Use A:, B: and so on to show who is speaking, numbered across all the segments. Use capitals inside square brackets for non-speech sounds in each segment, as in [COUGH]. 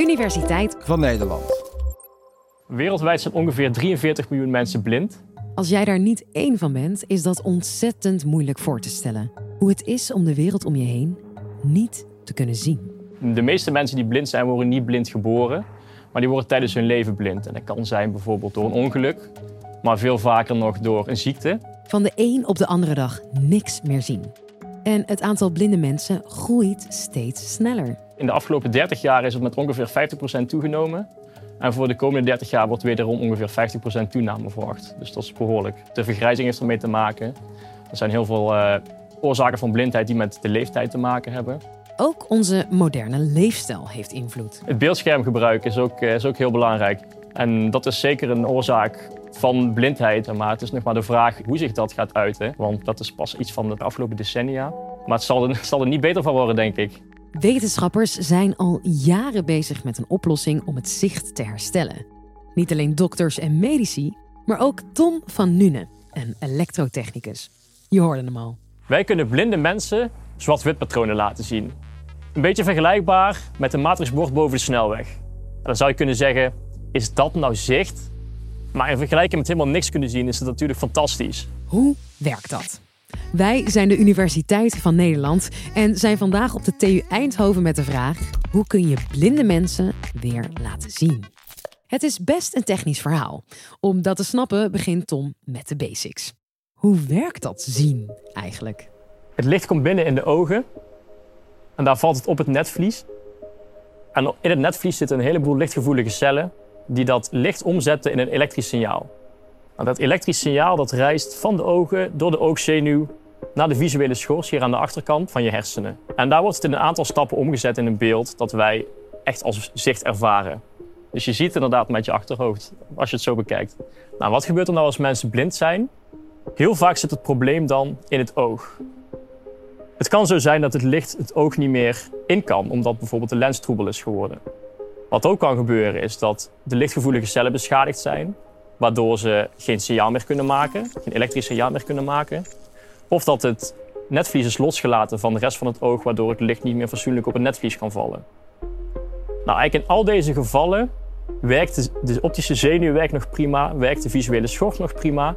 A: Universiteit
B: van Nederland.
C: Wereldwijd zijn ongeveer 43 miljoen mensen blind.
A: Als jij daar niet één van bent, is dat ontzettend moeilijk voor te stellen. Hoe het is om de wereld om je heen niet te kunnen zien.
C: De meeste mensen die blind zijn, worden niet blind geboren, maar die worden tijdens hun leven blind. En dat kan zijn bijvoorbeeld door een ongeluk, maar veel vaker nog door een ziekte.
A: Van de een op de andere dag niks meer zien. En het aantal blinde mensen groeit steeds sneller.
C: In de afgelopen 30 jaar is het met ongeveer 50% toegenomen. En voor de komende 30 jaar wordt wederom ongeveer 50% toename verwacht. Dus dat is behoorlijk. De vergrijzing heeft ermee te maken. Er zijn heel veel uh, oorzaken van blindheid die met de leeftijd te maken hebben.
A: Ook onze moderne leefstijl heeft invloed.
C: Het beeldschermgebruik is ook, is ook heel belangrijk. En dat is zeker een oorzaak van blindheid. Maar het is nog maar de vraag hoe zich dat gaat uiten. Want dat is pas iets van de afgelopen decennia. Maar het zal er, [LAUGHS] het zal er niet beter van worden, denk ik.
A: Wetenschappers zijn al jaren bezig met een oplossing om het zicht te herstellen. Niet alleen dokters en medici, maar ook Tom van Nune, een elektrotechnicus. Je hoorde hem al.
C: Wij kunnen blinde mensen zwart-wit patronen laten zien. Een beetje vergelijkbaar met een matrixbord boven de snelweg. En dan zou je kunnen zeggen, is dat nou zicht? Maar in vergelijking met helemaal niks kunnen zien is het natuurlijk fantastisch.
A: Hoe werkt dat? Wij zijn de Universiteit van Nederland en zijn vandaag op de TU Eindhoven met de vraag: hoe kun je blinde mensen weer laten zien? Het is best een technisch verhaal. Om dat te snappen begint Tom met de basics. Hoe werkt dat zien eigenlijk?
C: Het licht komt binnen in de ogen en daar valt het op het netvlies. En in het netvlies zitten een heleboel lichtgevoelige cellen die dat licht omzetten in een elektrisch signaal. Dat elektrisch signaal dat reist van de ogen door de oogzenuw naar de visuele schors hier aan de achterkant van je hersenen. En daar wordt het in een aantal stappen omgezet in een beeld dat wij echt als zicht ervaren. Dus je ziet inderdaad met je achterhoofd als je het zo bekijkt. Nou, wat gebeurt er nou als mensen blind zijn? Heel vaak zit het probleem dan in het oog. Het kan zo zijn dat het licht het oog niet meer in kan, omdat bijvoorbeeld de lens troebel is geworden. Wat ook kan gebeuren is dat de lichtgevoelige cellen beschadigd zijn, waardoor ze geen signaal meer kunnen maken, geen elektrisch signaal meer kunnen maken. Of dat het netvlies is losgelaten van de rest van het oog, waardoor het licht niet meer fatsoenlijk op het netvlies kan vallen. Nou, eigenlijk in al deze gevallen werkt de, optische zenuw werkt nog prima, werkt de visuele schors nog prima.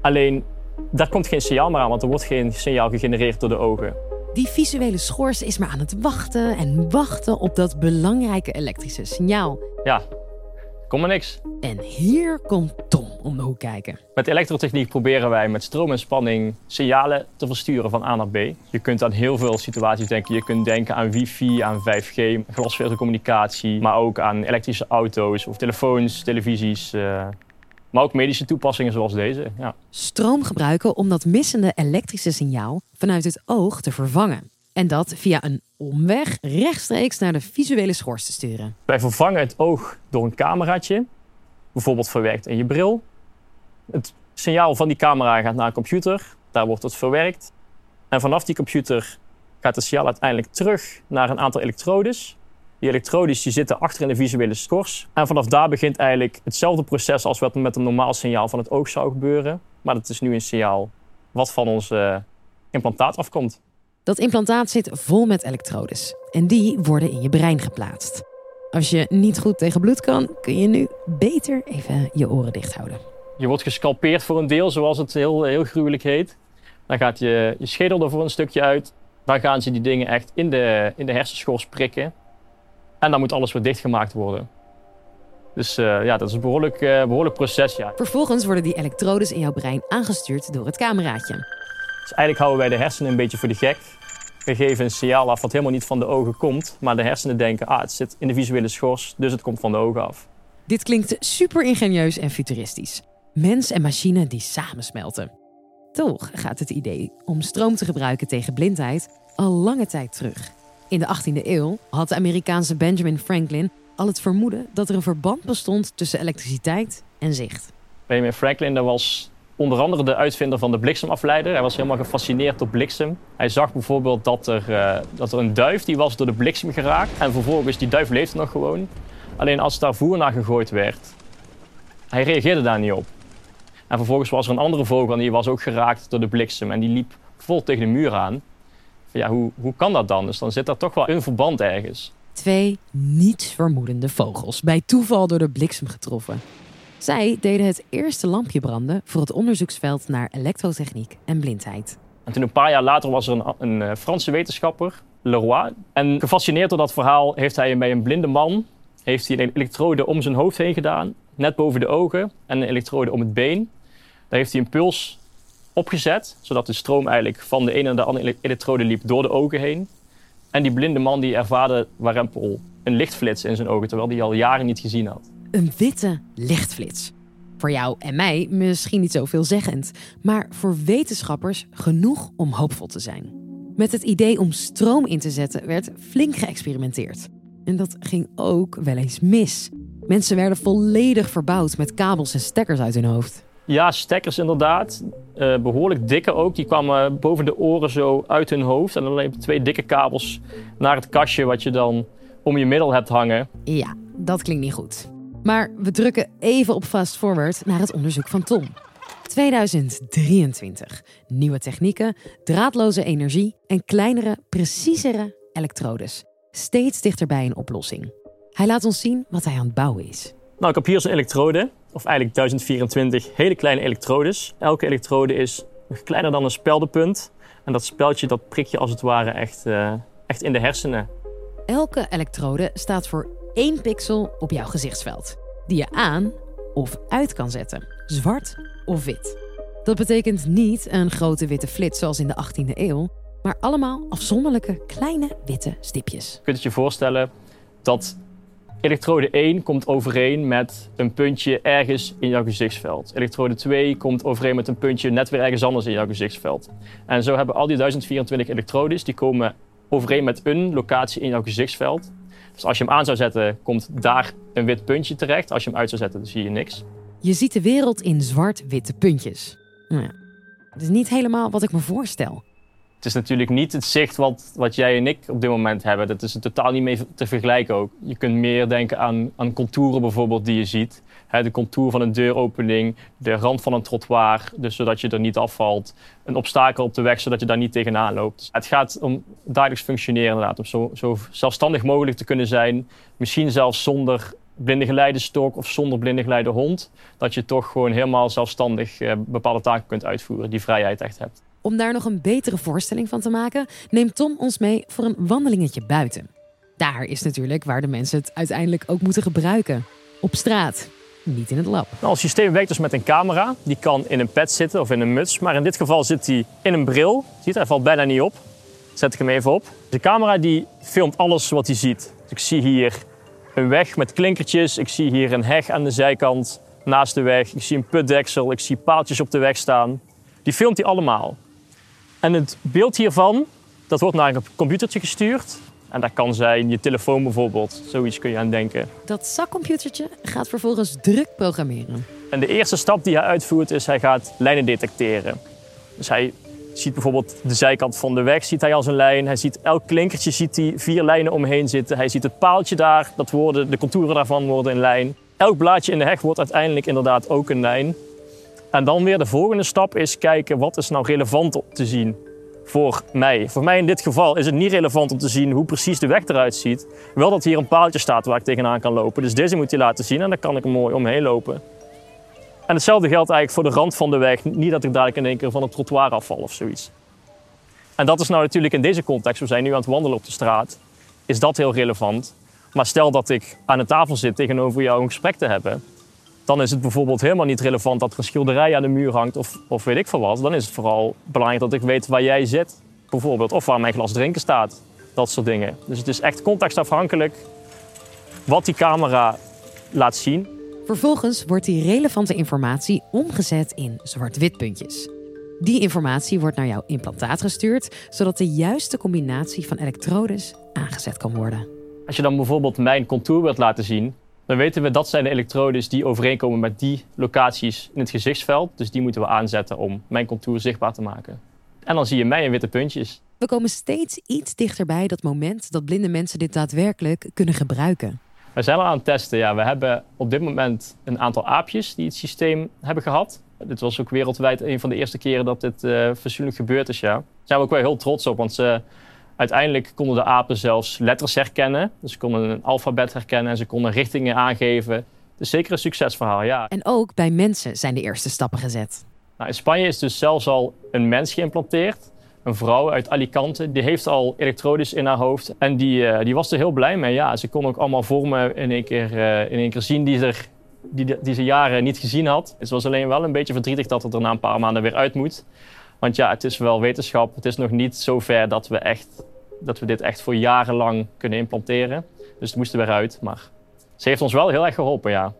C: Alleen daar komt geen signaal meer aan, want er wordt geen signaal gegenereerd door de ogen.
A: Die visuele schors is maar aan het wachten en wachten op dat belangrijke elektrische signaal.
C: Ja, komt maar niks.
A: En hier komt Tom om de hoek kijken.
C: Met elektrotechniek proberen wij met stroom en spanning signalen te versturen van A naar B. Je kunt aan heel veel situaties denken. Je kunt denken aan wifi, aan 5G, glasvezelcommunicatie, maar ook aan elektrische auto's of telefoons, televisies. Uh, maar ook medische toepassingen zoals deze. Ja.
A: Stroom gebruiken om dat missende elektrische signaal vanuit het oog te vervangen. En dat via een omweg rechtstreeks naar de visuele schors te sturen.
C: Wij vervangen het oog door een cameraatje, bijvoorbeeld verwerkt in je bril. Het signaal van die camera gaat naar een computer, daar wordt het verwerkt. En vanaf die computer gaat het signaal uiteindelijk terug naar een aantal elektrodes. Die elektrodes die zitten achter in de visuele schors. En vanaf daar begint eigenlijk hetzelfde proces als wat met een normaal signaal van het oog zou gebeuren. Maar dat is nu een signaal wat van uh, implantaat afkomt.
A: Dat implantaat zit vol met elektrodes. En die worden in je brein geplaatst. Als je niet goed tegen bloed kan, kun je nu beter even je oren dicht houden.
C: Je wordt gescalpeerd voor een deel, zoals het heel, heel gruwelijk heet. Dan gaat je, je schedel er voor een stukje uit. Dan gaan ze die dingen echt in de, in de hersenschors prikken. En dan moet alles weer dichtgemaakt worden. Dus uh, ja, dat is een behoorlijk, uh, behoorlijk proces. Ja.
A: Vervolgens worden die elektrodes in jouw brein aangestuurd door het cameraatje.
C: Dus eigenlijk houden wij de hersenen een beetje voor de gek. We geven een signaal af wat helemaal niet van de ogen komt. Maar de hersenen denken, ah, het zit in de visuele schors, dus het komt van de ogen af.
A: Dit klinkt super ingenieus en futuristisch. Mens en machine die samensmelten. Toch gaat het idee om stroom te gebruiken tegen blindheid al lange tijd terug. In de 18e eeuw had de Amerikaanse Benjamin Franklin al het vermoeden dat er een verband bestond tussen elektriciteit en zicht.
C: Benjamin Franklin dat was onder andere de uitvinder van de bliksemafleider. Hij was helemaal gefascineerd door bliksem. Hij zag bijvoorbeeld dat er, uh, dat er een duif die was door de bliksem geraakt. En vervolgens, die duif leefde nog gewoon. Alleen als daar voer naar gegooid werd, hij reageerde daar niet op. En vervolgens was er een andere vogel en die was ook geraakt door de bliksem. En die liep vol tegen de muur aan ja, hoe, hoe kan dat dan? Dus dan zit er toch wel een verband ergens.
A: Twee nietsvermoedende vogels, bij toeval door de bliksem getroffen. Zij deden het eerste lampje branden voor het onderzoeksveld naar elektrotechniek en blindheid.
C: En toen een paar jaar later was er een, een eh, Franse wetenschapper, Leroy. En gefascineerd door dat verhaal heeft hij bij een blinde man heeft hij een elektrode om zijn hoofd heen gedaan, net boven de ogen, en een elektrode om het been. Daar heeft hij een puls opgezet, zodat de stroom eigenlijk van de ene naar de andere elektrode liep door de ogen heen. En die blinde man die ervaarde warempel een lichtflits in zijn ogen, terwijl hij al jaren niet gezien had.
A: Een witte lichtflits. Voor jou en mij misschien niet zo veelzeggend, maar voor wetenschappers genoeg om hoopvol te zijn. Met het idee om stroom in te zetten werd flink geëxperimenteerd. En dat ging ook wel eens mis. Mensen werden volledig verbouwd met kabels en stekkers uit hun hoofd.
C: Ja, stekkers inderdaad. Uh, behoorlijk dikke ook. Die kwamen boven de oren zo uit hun hoofd. En dan alleen twee dikke kabels naar het kastje wat je dan om je middel hebt hangen.
A: Ja, dat klinkt niet goed. Maar we drukken even op fast forward naar het onderzoek van Tom. 2023. Nieuwe technieken, draadloze energie en kleinere, preciezere elektrodes. Steeds dichterbij een oplossing. Hij laat ons zien wat hij aan het bouwen is.
C: Nou, ik heb hier zo'n elektrode, of eigenlijk 1024 hele kleine elektrodes. Elke elektrode is kleiner dan een speldenpunt. En dat speldje dat prik je als het ware echt, uh, echt in de hersenen.
A: Elke elektrode staat voor één pixel op jouw gezichtsveld, die je aan of uit kan zetten, zwart of wit. Dat betekent niet een grote witte flits zoals in de 18e eeuw, maar allemaal afzonderlijke kleine witte stipjes.
C: Je kunt het je voorstellen dat elektrode 1 komt overeen met een puntje ergens in jouw gezichtsveld. Elektrode 2 komt overeen met een puntje net weer ergens anders in jouw gezichtsveld. En zo hebben al die 1024 elektrodes, die komen overeen met een locatie in jouw gezichtsveld. Dus als je hem aan zou zetten, komt daar een wit puntje terecht. Als je hem uit zou zetten, dan zie je niks.
A: Je ziet de wereld in zwart-witte puntjes. Nou ja, dat is niet helemaal wat ik me voorstel.
C: Het is natuurlijk niet het zicht wat, wat jij en ik op dit moment hebben. Dat is totaal niet mee te vergelijken ook. Je kunt meer denken aan, aan contouren bijvoorbeeld die je ziet. De contour van een deuropening, de rand van een trottoir, dus zodat je er niet afvalt. Een obstakel op de weg, zodat je daar niet tegenaan loopt. Het gaat om dagelijks functioneren inderdaad. Om zo, zo zelfstandig mogelijk te kunnen zijn. Misschien zelfs zonder blinde geleidestok of zonder blinde geleide hond. Dat je toch gewoon helemaal zelfstandig eh, bepaalde taken kunt uitvoeren. Die vrijheid echt hebt.
A: Om daar nog een betere voorstelling van te maken, neemt Tom ons mee voor een wandelingetje buiten. Daar is natuurlijk waar de mensen het uiteindelijk ook moeten gebruiken. Op straat, niet in het lab.
C: Nou, het systeem werkt dus met een camera. Die kan in een pet zitten of in een muts. Maar in dit geval zit hij in een bril. Ziet, hij valt bijna niet op. Zet ik hem even op. De camera die filmt alles wat hij ziet. Dus ik zie hier een weg met klinkertjes. Ik zie hier een heg aan de zijkant naast de weg. Ik zie een putdeksel. Ik zie paaltjes op de weg staan. Die filmt hij allemaal. En het beeld hiervan, dat wordt naar een computertje gestuurd. En dat kan zijn je telefoon bijvoorbeeld. Zoiets kun je aan denken.
A: Dat zakcomputertje gaat vervolgens druk programmeren.
C: En de eerste stap die hij uitvoert is hij gaat lijnen detecteren. Dus hij ziet bijvoorbeeld de zijkant van de weg ziet hij als een lijn. Hij ziet elk klinkertje ziet hij vier lijnen omheen zitten. Hij ziet het paaltje daar, dat worden, de contouren daarvan worden een lijn. Elk blaadje in de heg wordt uiteindelijk inderdaad ook een lijn. En dan weer de volgende stap is kijken wat is nou relevant te zien voor mij. Voor mij in dit geval is het niet relevant om te zien hoe precies de weg eruit ziet. Wel dat hier een paaltje staat waar ik tegenaan kan lopen. Dus deze moet je laten zien en dan kan ik er mooi omheen lopen. En hetzelfde geldt eigenlijk voor de rand van de weg. Niet dat ik dadelijk in één keer van het trottoir afval of zoiets. En dat is nou natuurlijk in deze context, we zijn nu aan het wandelen op de straat, is dat heel relevant. Maar stel dat ik aan een tafel zit tegenover jou een gesprek te hebben, dan is het bijvoorbeeld helemaal niet relevant dat er een schilderij aan de muur hangt of, of weet ik veel wat. Dan is het vooral belangrijk dat ik weet waar jij zit, bijvoorbeeld, of waar mijn glas drinken staat. Dat soort dingen. Dus het is echt contextafhankelijk wat die camera laat zien.
A: Vervolgens wordt die relevante informatie omgezet in zwart-wit puntjes. Die informatie wordt naar jouw implantaat gestuurd, zodat de juiste combinatie van elektrodes aangezet kan worden.
C: Als je dan bijvoorbeeld mijn contour wilt laten zien, dan weten we dat zijn de elektrodes die overeenkomen met die locaties in het gezichtsveld. Dus die moeten we aanzetten om mijn contour zichtbaar te maken. En dan zie je mij in witte puntjes.
A: We komen steeds iets dichterbij dat moment dat blinde mensen dit daadwerkelijk kunnen gebruiken.
C: We zijn al aan het testen. Ja. We hebben op dit moment een aantal aapjes die het systeem hebben gehad. Dit was ook wereldwijd een van de eerste keren dat dit uh, gebeurd is. Ja. Daar zijn we ook wel heel trots op, want ze Uiteindelijk konden de apen zelfs letters herkennen. Dus ze konden een alfabet herkennen en ze konden richtingen aangeven. Dus zeker een succesverhaal, ja.
A: En ook bij mensen zijn de eerste stappen gezet.
C: Nou, in Spanje is dus zelfs al een mens geïmplanteerd. Een vrouw uit Alicante, die heeft al elektrodes in haar hoofd. En die, uh, die was er heel blij mee. Ja, ze kon ook allemaal vormen in één keer, uh, in één keer zien die, er, die, die ze jaren niet gezien had. Het was alleen wel een beetje verdrietig dat het er na een paar maanden weer uit moet. Want ja, het is wel wetenschap. Het is nog niet zo ver dat we, echt, dat we dit echt voor jarenlang kunnen implanteren. Dus het moest er weer uit. Maar ze heeft ons wel heel erg geholpen, ja.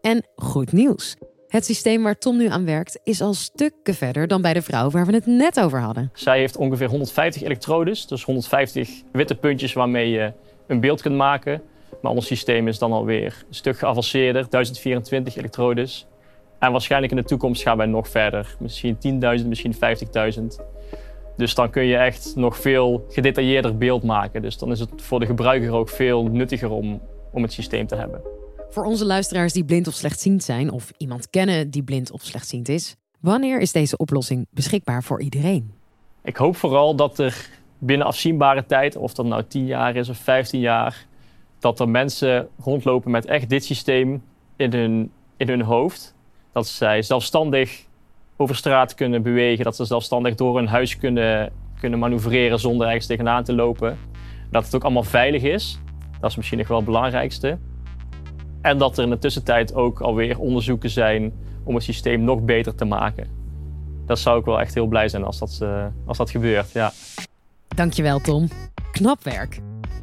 A: En goed nieuws. Het systeem waar Tom nu aan werkt is al stukken verder dan bij de vrouw waar we het net over hadden.
C: Zij heeft ongeveer 150 elektrodes, dus 150 witte puntjes waarmee je een beeld kunt maken. Maar ons systeem is dan alweer een stuk geavanceerder, 1024 elektrodes. En waarschijnlijk in de toekomst gaan wij nog verder. Misschien 10.000, misschien 50.000. Dus dan kun je echt nog veel gedetailleerder beeld maken. Dus dan is het voor de gebruiker ook veel nuttiger om, om het systeem te hebben.
A: Voor onze luisteraars die blind of slechtziend zijn, of iemand kennen die blind of slechtziend is, wanneer is deze oplossing beschikbaar voor iedereen?
C: Ik hoop vooral dat er binnen afzienbare tijd, of dat nou 10 jaar is of 15 jaar, dat er mensen rondlopen met echt dit systeem in hun, in hun hoofd. Dat zij zelfstandig over straat kunnen bewegen, dat ze zelfstandig door hun huis kunnen, kunnen manoeuvreren zonder ergens tegenaan te lopen. Dat het ook allemaal veilig is. Dat is misschien nog wel het belangrijkste. En dat er in de tussentijd ook alweer onderzoeken zijn om het systeem nog beter te maken. Dat zou ik wel echt heel blij zijn als dat, uh, als dat gebeurt. Ja.
A: Dankjewel, Tom. Knap werk.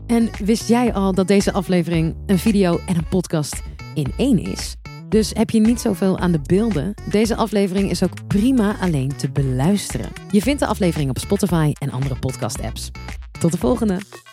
A: En wist jij al dat deze aflevering een video en een podcast in één is? Dus heb je niet zoveel aan de beelden? Deze aflevering is ook prima alleen te beluisteren. Je vindt de aflevering op Spotify en andere podcast-apps. Tot de volgende!